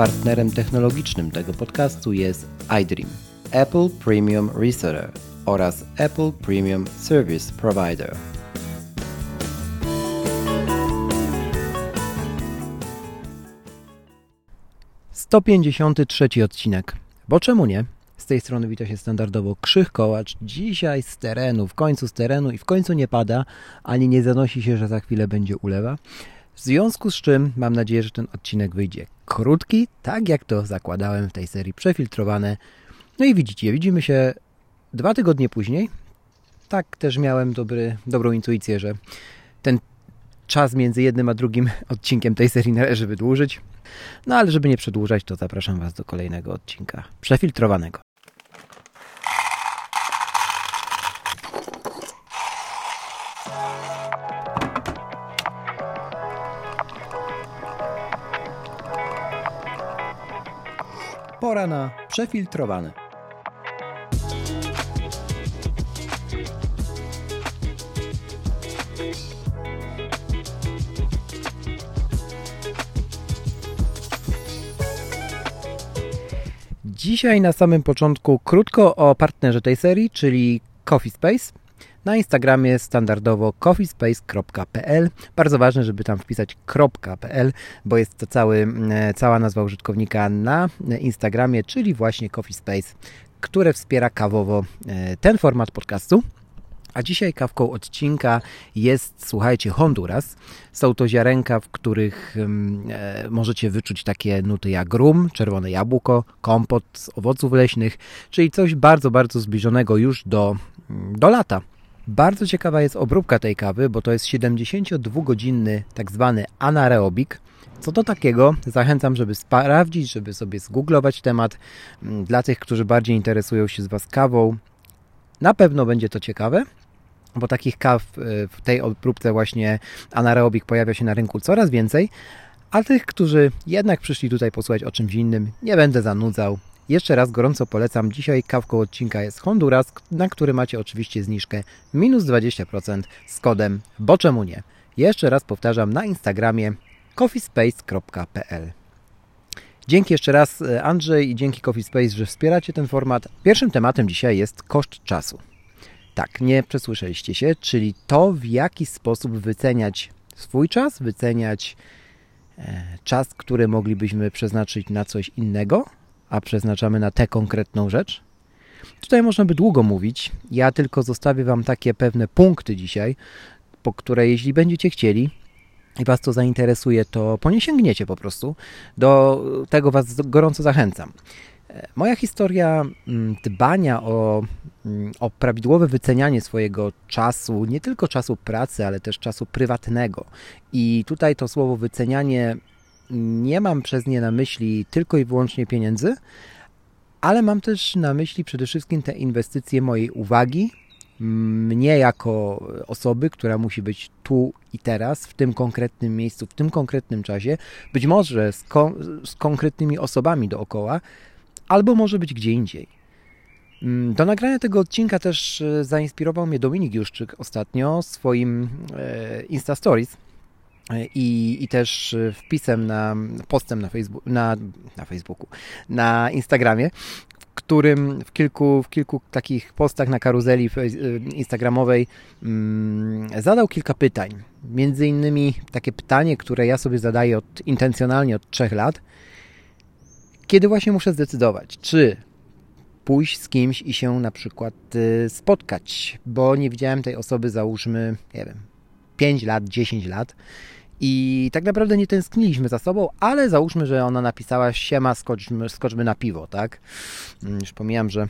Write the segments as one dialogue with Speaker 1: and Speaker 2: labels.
Speaker 1: Partnerem technologicznym tego podcastu jest iDream, Apple Premium Reseller oraz Apple Premium Service Provider. Sto pięćdziesiąty trzeci odcinek. Bo czemu nie? Z tej strony wita się standardowo Krzych Kołacz. Dzisiaj z terenu, w końcu z terenu i w końcu nie pada, ani nie zanosi się, że za chwilę będzie ulewa. W związku z czym mam nadzieję, że ten odcinek wyjdzie krótki, tak jak to zakładałem w tej serii przefiltrowane. No i widzicie, widzimy się dwa tygodnie później. Tak też miałem dobry, dobrą intuicję, że ten czas między jednym a drugim odcinkiem tej serii należy wydłużyć. No ale żeby nie przedłużać, to zapraszam Was do kolejnego odcinka przefiltrowanego. Pora na przefiltrowany. Dzisiaj na samym początku krótko o partnerze tej serii, czyli Coffee Space. Na Instagramie standardowo coffeespace.pl. Bardzo ważne, żeby tam wpisać .pl, bo jest to cały, e, cała nazwa użytkownika na Instagramie, czyli właśnie Coffee Space, które wspiera kawowo e, ten format podcastu. A dzisiaj kawką odcinka jest, słuchajcie, Honduras. Są to ziarenka, w których e, możecie wyczuć takie nuty jak rum, czerwone jabłko, kompot z owoców leśnych, czyli coś bardzo, bardzo zbliżonego już do, do lata. Bardzo ciekawa jest obróbka tej kawy, bo to jest 72-godzinny tak zwany anaerobik. Co to takiego? Zachęcam, żeby sprawdzić, żeby sobie zgooglować temat. Mm, dla tych, którzy bardziej interesują się z Was kawą, na pewno będzie to ciekawe, bo takich kaw y, w tej obróbce właśnie anaerobik pojawia się na rynku coraz więcej, a tych, którzy jednak przyszli tutaj posłuchać o czymś innym, nie będę zanudzał. Jeszcze raz gorąco polecam. Dzisiaj kawką odcinka jest Honduras, na który macie oczywiście zniżkę minus 20% z kodem bo czemu nie. Jeszcze raz powtarzam na Instagramie coffeespace.pl Dzięki jeszcze raz e, Andrzej i dzięki Coffee Space, że wspieracie ten format. Pierwszym tematem dzisiaj jest koszt czasu. Tak, nie przesłyszeliście się, czyli to, w jaki sposób wyceniać swój czas, wyceniać e, czas, który moglibyśmy przeznaczyć na coś innego, a przeznaczamy na tę konkretną rzecz. Tutaj można by długo mówić. Ja tylko zostawię Wam takie pewne punkty dzisiaj, po które jeśli będziecie chcieli i Was to zainteresuje, to po nie sięgniecie po prostu. Do tego Was gorąco zachęcam. Moja historia mm, dbania o, mm, o prawidłowe wycenianie swojego czasu, nie tylko czasu pracy, ale też czasu prywatnego. I tutaj to słowo wycenianie nie mam przez nie na myśli tylko i wyłącznie pieniędzy, ale mam też na myśli przede wszystkim te inwestycje mojej uwagi, mnie jako osoby, która musi być tu i teraz, w tym konkretnym miejscu, w tym konkretnym czasie, być może z, ko z konkretnymi osobami dookoła, albo może być gdzie indziej. Mm, do nagrania tego odcinka też e, zainspirował mnie Dominik Juszczyk ostatnio swoim e, Insta Stories i, i też wpisem na postem na, Facebook, na, na Facebooku, na Instagramie, w którym w kilku, w kilku takich postach na karuzeli instagramowej mm, zadał kilka pytań. Między innymi takie pytanie, które ja sobie zadaję od, intencjonalnie od trzech lat – kiedy właśnie muszę zdecydować, czy pójść z kimś i się na przykład y, spotkać, bo nie widziałem tej osoby, załóżmy, nie wiem, 5 lat, 10 lat i tak naprawdę nie tęskniliśmy za sobą, ale załóżmy, że ona napisała siema, skoczmy, skoczmy na piwo, tak? Mm, już pomijam, że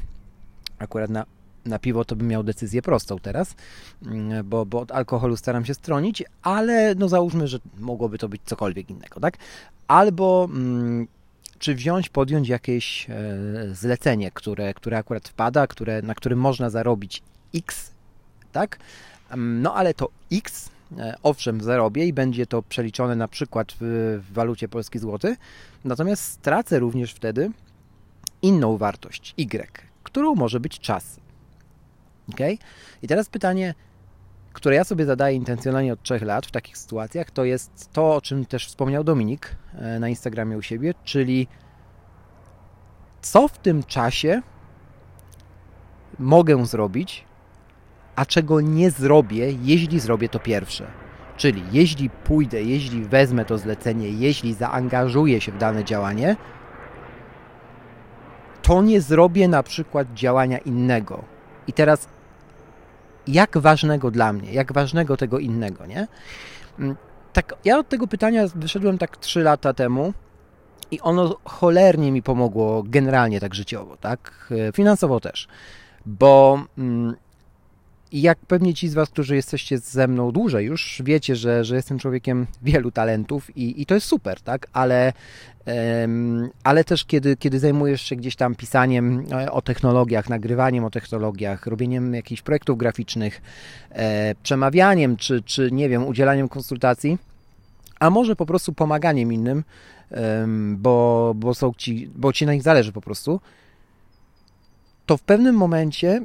Speaker 1: akurat na, na piwo to bym miał decyzję prostą teraz, mm, bo, bo od alkoholu staram się stronić, ale no załóżmy, że mogłoby to być cokolwiek innego, tak? Albo... Mm, czy wziąć, podjąć jakieś e, zlecenie, które, które akurat wpada, które, na którym można zarobić X, tak? No ale to X, owszem, zarobię i będzie to przeliczone na przykład w, w walucie polski złoty, natomiast stracę również wtedy inną wartość Y, którą może być czas. Ok? I teraz pytanie, które ja sobie zadaję intencjonalnie od trzech lat w takich sytuacjach, to jest to, o czym też wspomniał Dominik e, na Instagramie u siebie, czyli co w tym czasie mogę zrobić, a czego nie zrobię, jeśli zrobię to pierwsze. Czyli jeśli pójdę, jeśli wezmę to zlecenie, jeśli zaangażuję się w dane działanie, to nie zrobię na przykład działania innego. I teraz jak ważnego dla mnie, jak ważnego tego innego, nie? Mm, tak, ja od tego pytania wyszedłem tak 3 lata temu i ono cholernie mi pomogło generalnie tak życiowo, tak? E, finansowo też. Bo mm, jak pewnie ci z Was, którzy jesteście ze mną dłużej już, wiecie, że, że jestem człowiekiem wielu talentów i, i to jest super, tak? Ale, ale też kiedy, kiedy zajmujesz się gdzieś tam pisaniem e, o technologiach, nagrywaniem o technologiach, robieniem jakichś projektów graficznych, e, przemawianiem, czy, czy nie wiem, udzielaniem konsultacji, a może po prostu pomaganiem innym, bo, bo, są ci, bo ci na nich zależy po prostu, to w pewnym momencie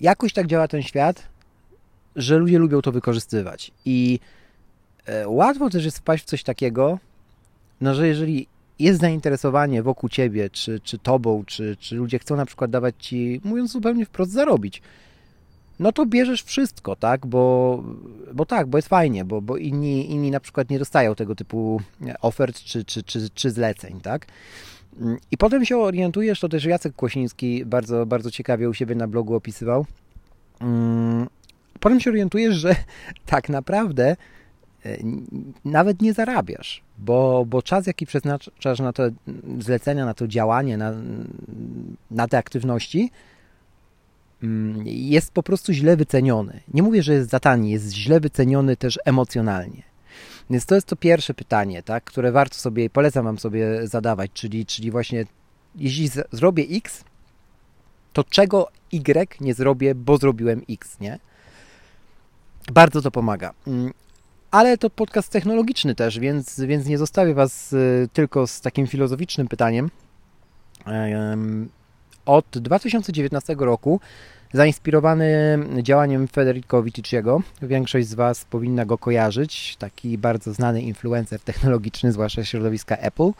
Speaker 1: jakoś tak działa ten świat, że ludzie lubią to wykorzystywać. I e, łatwo też jest wpaść w coś takiego, no że jeżeli jest zainteresowanie wokół ciebie, czy, czy tobą, czy, czy ludzie chcą na przykład dawać ci, mówiąc zupełnie wprost, zarobić, no to bierzesz wszystko, tak? Bo, bo tak, bo jest fajnie, bo, bo inni, inni na przykład nie dostają tego typu ofert czy, czy, czy, czy zleceń, tak? I potem się orientujesz, to też Jacek Kłosiński bardzo, bardzo ciekawie u siebie na blogu opisywał. Mm, potem się orientujesz, że tak naprawdę e, nawet nie zarabiasz, bo, bo czas, jaki przeznaczasz na te zlecenia, na to działanie, na, na te aktywności, mm, jest po prostu źle wyceniony. Nie mówię, że jest za tani, jest źle wyceniony też emocjonalnie. Więc to jest to pierwsze pytanie, tak, które warto sobie, polecam Wam sobie zadawać, czyli, czyli właśnie jeśli zrobię X, to czego Y nie zrobię, bo zrobiłem X, nie? Bardzo to pomaga. Mm, ale to podcast technologiczny też, więc, więc nie zostawię Was y, tylko z takim filozoficznym pytaniem. Od 2019 roku Zainspirowany działaniem Federico Viticiego, większość z Was powinna go kojarzyć, taki bardzo znany influencer technologiczny, zwłaszcza środowiska Apple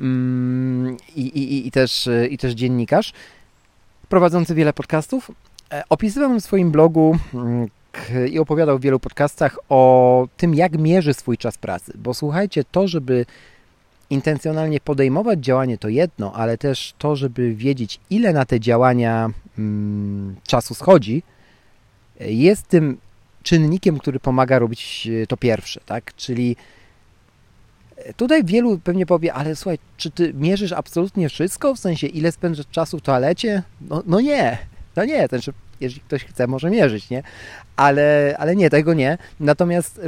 Speaker 1: mm, i, i, i, też, i też dziennikarz, prowadzący wiele podcastów. E, opisywał w swoim blogu mm, i opowiadał w wielu podcastach o tym, jak mierzy swój czas pracy. Bo słuchajcie, to, żeby intencjonalnie podejmować działanie to jedno, ale też to, żeby wiedzieć, ile na te działania czasu schodzi, jest tym czynnikiem, który pomaga robić e, to pierwsze, tak? Czyli e, tutaj wielu pewnie powie, ale słuchaj, czy ty mierzysz absolutnie wszystko? W sensie, ile spędzasz czasu w toalecie? No, no nie, no nie, znaczy, jeżeli ktoś chce, może mierzyć, nie? Ale, ale nie, tego nie. Natomiast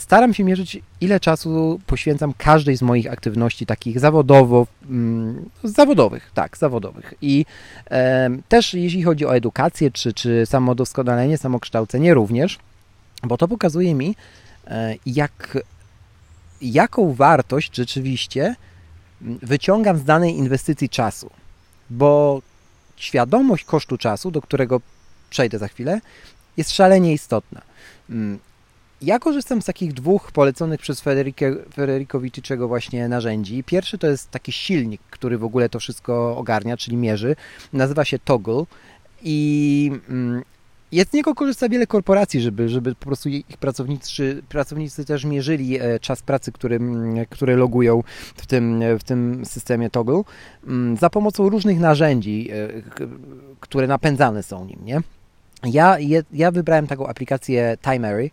Speaker 1: staram się mierzyć, ile czasu poświęcam każdej z moich aktywności takich zawodowo, mm, zawodowych, tak, zawodowych. I e, też jeśli chodzi o edukację, czy, czy samodoskonalenie, samokształcenie również, bo to pokazuje mi, e, jak, jaką wartość rzeczywiście mm, wyciągam z danej inwestycji czasu. Bo świadomość kosztu czasu, do którego przejdę za chwilę, jest szalenie istotna. Ja korzystam z takich dwóch poleconych przez Federico właśnie narzędzi. Pierwszy to jest taki silnik, który w ogóle to wszystko ogarnia, czyli mierzy. Nazywa się Toggle i mm, jest z niego korzysta wiele korporacji, żeby, żeby po prostu ich pracownicy, pracownicy też mierzyli e, czas pracy, który, mm, który logują w tym, w tym systemie Toggle mm, za pomocą różnych narzędzi, e, które napędzane są nim. Nie? Ja, ja wybrałem taką aplikację Timery,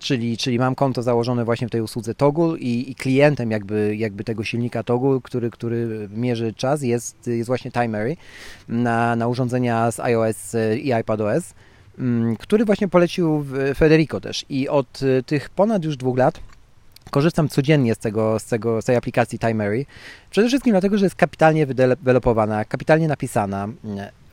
Speaker 1: czyli, czyli mam konto założone właśnie w tej usłudze Toggle i, i klientem jakby, jakby tego silnika Toggle, który, który mierzy czas jest, jest właśnie Timery na, na urządzenia z iOS i iPadOS, mm, który właśnie polecił Federico też. I od y, tych ponad już dwóch lat korzystam codziennie z, tego, z, tego, z tej aplikacji Timery. Przede wszystkim dlatego, że jest kapitalnie wydevelopowana, kapitalnie napisana.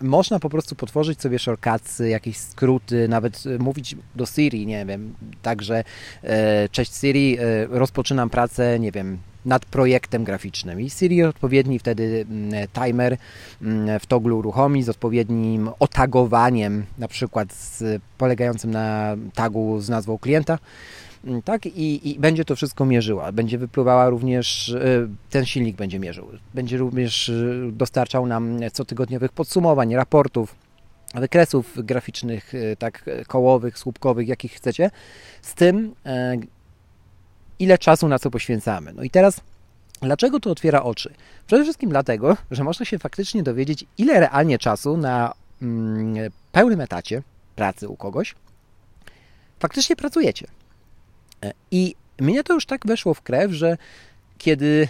Speaker 1: Można po prostu potworzyć sobie shortcutsy, jakieś skróty, nawet e, mówić do Siri, nie wiem, także e, cześć Siri, e, rozpoczynam pracę, nie wiem, nad projektem graficznym. I Siri odpowiedni wtedy mm, timer mm, w toglu uruchomi z odpowiednim otagowaniem, na przykład z, polegającym na tagu z nazwą klienta. Mm, tak, i, i będzie to wszystko mierzyła. Będzie wypływała również, y, ten silnik będzie mierzył. Będzie również y, dostarczał nam cotygodniowych podsumowań, raportów, wykresów graficznych, y, tak kołowych, słupkowych, jakich chcecie, z tym, e, ile czasu na co poświęcamy. No i teraz, dlaczego to otwiera oczy? Przede wszystkim dlatego, że można się faktycznie dowiedzieć, ile realnie czasu na mm, pełnym etacie pracy u kogoś faktycznie pracujecie. I mnie to już tak weszło w krew, że kiedy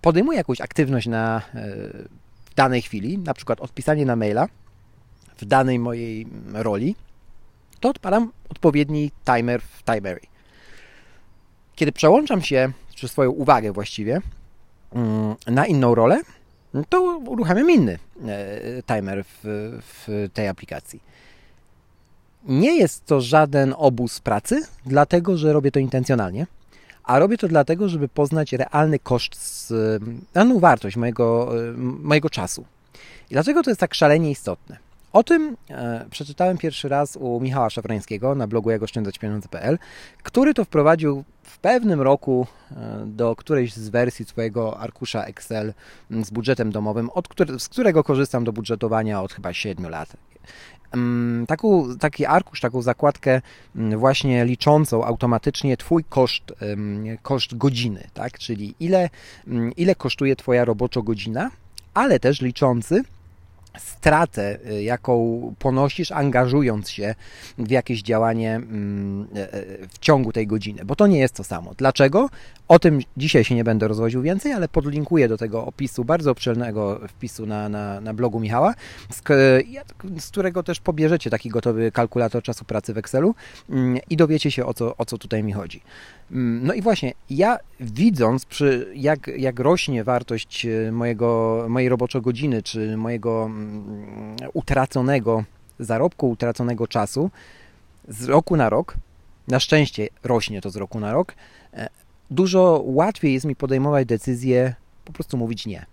Speaker 1: podejmuję jakąś aktywność na, e, w danej chwili, na przykład odpisanie na maila w danej mojej roli, to odpalam odpowiedni timer w Timery. Kiedy przełączam się, czy swoją uwagę właściwie, mm, na inną rolę, to uruchamiam inny e, timer w, w tej aplikacji. Nie jest to żaden obóz pracy, dlatego że robię to intencjonalnie, a robię to dlatego, żeby poznać realny koszt, realną wartość mojego, mojego czasu. I dlaczego to jest tak szalenie istotne? O tym e, przeczytałem pierwszy raz u Michała Szafrańskiego na blogu jagoszczędzaćpieniądze.pl, który to wprowadził w pewnym roku e, do którejś z wersji swojego arkusza Excel z budżetem domowym, od z którego korzystam do budżetowania od chyba 7 lat. Taką, taki arkusz, taką zakładkę właśnie liczącą automatycznie Twój koszt, koszt godziny, tak? czyli ile, ile kosztuje Twoja roboczo godzina, ale też liczący stratę, y, jaką ponosisz, angażując się w jakieś działanie mm, e, e, w ciągu tej godziny, bo to nie jest to samo. Dlaczego? O tym dzisiaj się nie będę rozwodził więcej, ale podlinkuję do tego opisu, bardzo obszernego wpisu na, na, na blogu Michała, z, z, którego też pobierzecie taki gotowy kalkulator czasu pracy w Excelu mm, i dowiecie się o co, o co tutaj mi chodzi. Mm, no i właśnie, ja widząc, przy, jak, jak rośnie wartość e, mojego, mojej roboczo godziny, czy mojego utraconego zarobku, utraconego czasu, z roku na rok, na szczęście rośnie to z roku na rok, e, dużo łatwiej jest mi podejmować decyzję, po prostu mówić nie.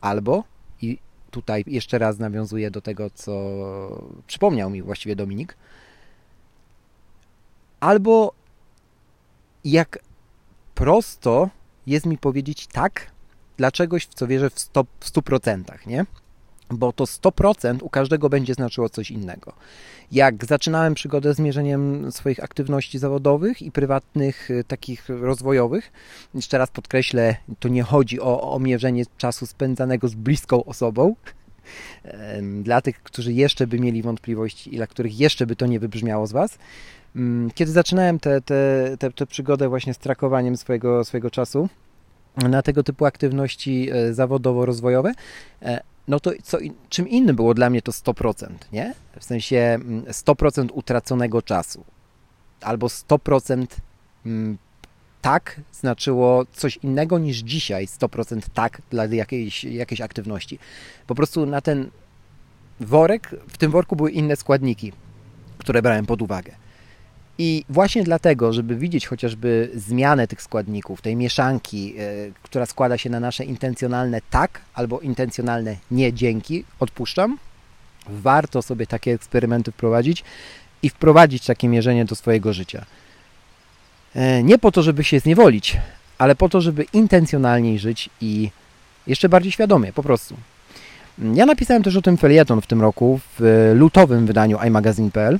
Speaker 1: Albo, i tutaj jeszcze raz nawiązuję do tego, co przypomniał mi właściwie Dominik, albo jak prosto jest mi powiedzieć tak dla czegoś, w co wierzę w 100%, w 100% nie? Bo to 100% u każdego będzie znaczyło coś innego. Jak zaczynałem przygodę z mierzeniem swoich aktywności zawodowych i prywatnych, y, takich rozwojowych, jeszcze raz podkreślę, to nie chodzi o, o mierzenie czasu spędzanego z bliską osobą, dla tych, którzy jeszcze by mieli wątpliwości i dla których jeszcze by to nie wybrzmiało z Was, Mm, kiedy zaczynałem tę te, te, te, przygodę właśnie z trakowaniem swojego, swojego czasu na tego typu aktywności e, zawodowo-rozwojowe, e, no to co, czym innym było dla mnie to 100%, nie? W sensie 100% mm, utraconego czasu albo 100% mm, tak znaczyło coś innego niż dzisiaj 100% tak dla jakiejś, jakiejś aktywności. Po prostu na ten worek, w tym worku były inne składniki, które brałem pod uwagę. I właśnie dlatego, żeby widzieć chociażby zmianę tych składników, tej mieszanki, yy, która składa się na nasze intencjonalne tak albo intencjonalne nie dzięki, odpuszczam, warto sobie takie eksperymenty wprowadzić i wprowadzić takie mierzenie do swojego życia. Yy, nie po to, żeby się zniewolić, ale po to, żeby intencjonalniej żyć i jeszcze bardziej świadomie, po prostu. Ja napisałem też o tym felieton w tym roku w lutowym wydaniu iMagazine.pl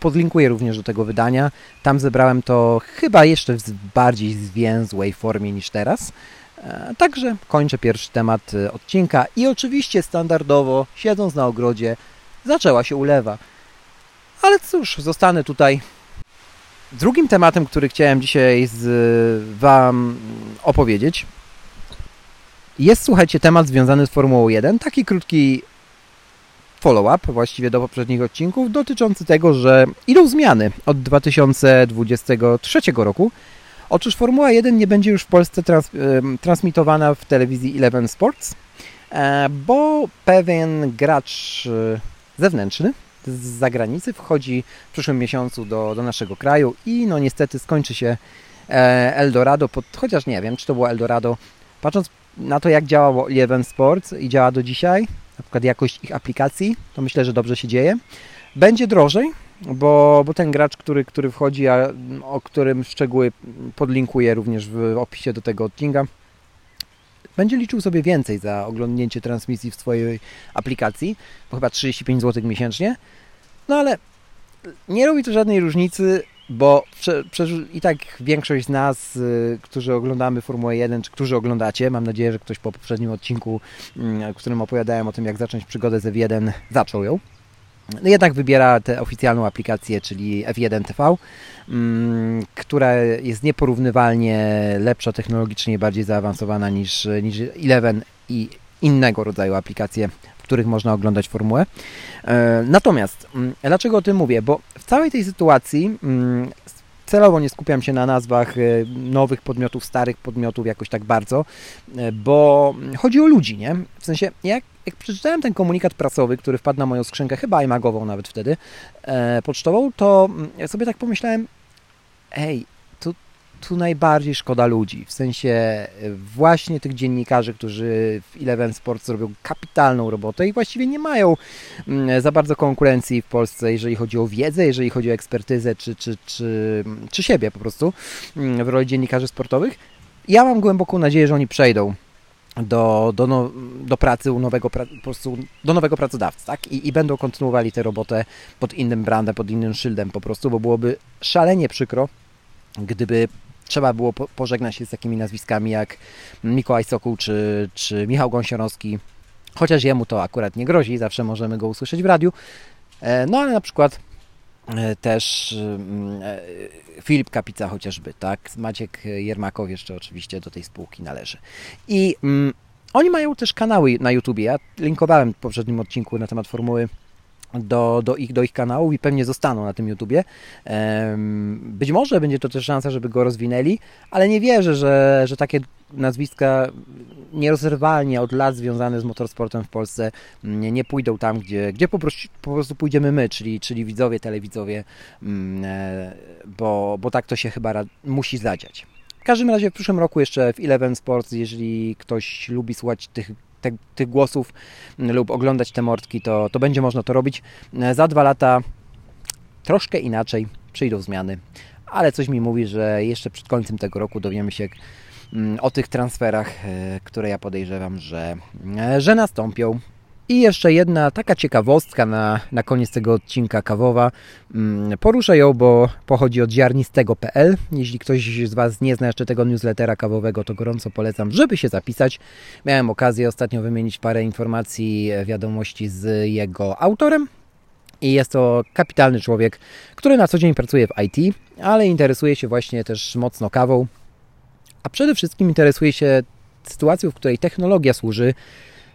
Speaker 1: podlinkuję również do tego wydania. Tam zebrałem to chyba jeszcze w bardziej zwięzłej formie niż teraz. E, także kończę pierwszy temat e, odcinka i oczywiście standardowo, siedząc na ogrodzie, zaczęła się ulewa. Ale cóż, zostanę tutaj. Drugim tematem, który chciałem dzisiaj z Wam opowiedzieć, jest, słuchajcie, temat związany z Formułą 1. Taki krótki follow-up właściwie do poprzednich odcinków dotyczący tego, że idą zmiany od 2023 roku. Otóż Formuła 1 nie będzie już w Polsce trans transmitowana w telewizji Eleven Sports, e, bo pewien gracz e, zewnętrzny z zagranicy wchodzi w przyszłym miesiącu do, do naszego kraju i no niestety skończy się e, Eldorado, pod, chociaż nie wiem, czy to było Eldorado, patrząc na to, jak działało Eleven Sports i działa do dzisiaj, na przykład jakość ich aplikacji, to myślę, że dobrze się dzieje. Będzie drożej, bo, bo ten gracz, który, który wchodzi, a o którym szczegóły podlinkuję również w opisie do tego odcinka, będzie liczył sobie więcej za oglądnięcie transmisji w swojej aplikacji, bo chyba 35 zł miesięcznie. No ale nie robi to żadnej różnicy, bo i tak większość z nas, y, którzy oglądamy Formułę 1, czy którzy oglądacie, mam nadzieję, że ktoś po poprzednim odcinku, w którym opowiadałem o tym, jak zacząć przygodę z F1, zaczął ją. No jednak wybiera tę oficjalną aplikację, czyli F1 TV, mm, która jest nieporównywalnie lepsza technologicznie bardziej zaawansowana niż, niż Eleven i innego rodzaju aplikacje, których można oglądać formułę. E, natomiast, mm, dlaczego o tym mówię? Bo w całej tej sytuacji mm, celowo nie skupiam się na nazwach e, nowych podmiotów, starych podmiotów jakoś tak bardzo, e, bo chodzi o ludzi, nie? W sensie, jak, jak przeczytałem ten komunikat prasowy, który wpadł na moją skrzynkę, chyba imagową nawet wtedy, pocztową, to sobie tak pomyślałem, ej, tu, najbardziej szkoda ludzi, w sensie e, właśnie tych dziennikarzy, którzy w Eleven Sports robią kapitalną robotę i właściwie nie mają mm, za bardzo konkurencji w Polsce, jeżeli chodzi o wiedzę, jeżeli chodzi o ekspertyzę, czy, czy, czy, czy siebie po prostu mm, w roli dziennikarzy sportowych. Ja mam głęboką nadzieję, że oni przejdą do, do, no, do pracy u nowego, po prostu do nowego pracodawcy, tak? I, I będą kontynuowali tę robotę pod innym brandem, pod innym szyldem po prostu, bo byłoby szalenie przykro, gdyby trzeba było po, pożegnać się z takimi nazwiskami jak Mikołaj Sokół czy, czy Michał Gąsiorowski, chociaż jemu to akurat nie grozi, zawsze możemy go usłyszeć w radiu, e, no ale na przykład e, też mm, e, Filip Kapica chociażby, tak? Maciek Jermakow jeszcze oczywiście do tej spółki należy. I mm, oni mają też kanały na YouTube. Ja linkowałem w poprzednim odcinku na temat formuły do, do, ich, do ich kanałów i pewnie zostaną na tym YouTubie. Być może będzie to też szansa, żeby go rozwinęli, ale nie wierzę, że, że takie nazwiska nierozerwalnie od lat związane z motorsportem w Polsce nie, nie pójdą tam, gdzie, gdzie po, prostu, po prostu pójdziemy my, czyli, czyli widzowie, telewidzowie, mm, e, bo, bo tak to się chyba musi zadziać. W każdym razie w przyszłym roku jeszcze w Eleven Sports, jeżeli ktoś lubi słuchać tych te, tych głosów lub oglądać te mordki, to, to będzie można to robić. Za dwa lata troszkę inaczej przyjdą zmiany, ale coś mi mówi, że jeszcze przed końcem tego roku dowiemy się mm, o tych transferach, e, które ja podejrzewam, że, e, że nastąpią. I jeszcze jedna taka ciekawostka na, na koniec tego odcinka kawowa. Mm, poruszę ją, bo pochodzi od ziarnistego.pl. Jeśli ktoś z Was nie zna jeszcze tego newslettera kawowego, to gorąco polecam, żeby się zapisać. Miałem okazję ostatnio wymienić parę informacji, e, wiadomości z jego autorem. I jest to kapitalny człowiek, który na co dzień pracuje w IT, ale interesuje się właśnie też mocno kawą. A przede wszystkim interesuje się sytuacją, w której technologia służy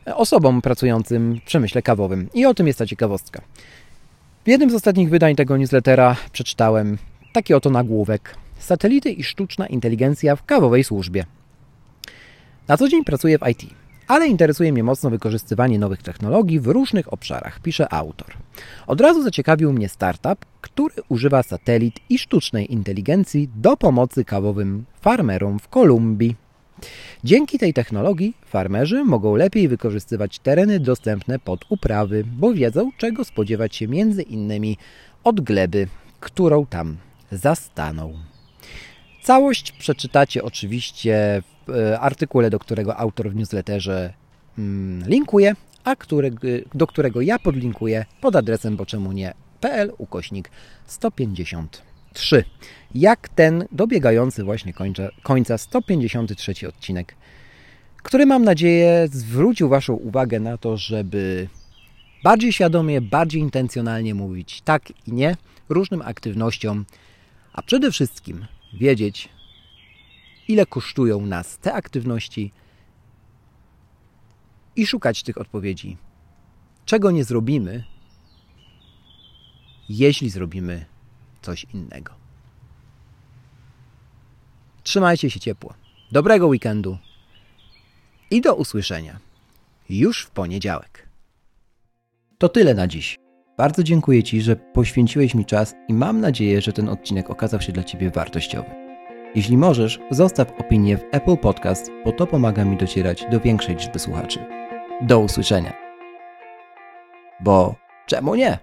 Speaker 1: osobom pracującym w przemyśle kawowym. I o tym jest ta ciekawostka. W jednym z ostatnich wydań tego newslettera przeczytałem taki oto nagłówek. Satelity i sztuczna inteligencja w kawowej służbie. Na co dzień pracuję w IT, ale interesuje mnie mocno wykorzystywanie nowych technologii w różnych obszarach, pisze autor. Od razu zaciekawił mnie startup, który używa satelit i sztucznej inteligencji do pomocy kawowym farmerom w Kolumbii. Dzięki tej technologii farmerzy mogą lepiej wykorzystywać tereny dostępne pod uprawy, bo wiedzą, czego spodziewać się między innymi od gleby, którą tam zastaną. Całość przeczytacie oczywiście w e, artykule, do którego autor w newsletterze mm, linkuje, a do którego ja podlinkuję pod adresem boczemu nie.pl ukośnik 153 jak ten dobiegający właśnie końca, końca 153 odcinek, który mam nadzieję zwrócił Waszą uwagę na to, żeby bardziej świadomie, bardziej intencjonalnie mówić tak i nie różnym aktywnościom, a przede wszystkim wiedzieć, ile kosztują nas te aktywności i szukać tych odpowiedzi. Czego nie zrobimy, jeśli zrobimy coś innego. Trzymajcie się ciepło. Dobrego weekendu i do usłyszenia już w poniedziałek. To tyle na dziś. Bardzo dziękuję Ci, że poświęciłeś mi czas i mam nadzieję, że ten odcinek okazał się dla Ciebie wartościowy. Jeśli możesz, zostaw opinię w Apple Podcast, bo to pomaga mi docierać do większej liczby słuchaczy. Do usłyszenia. Bo czemu nie?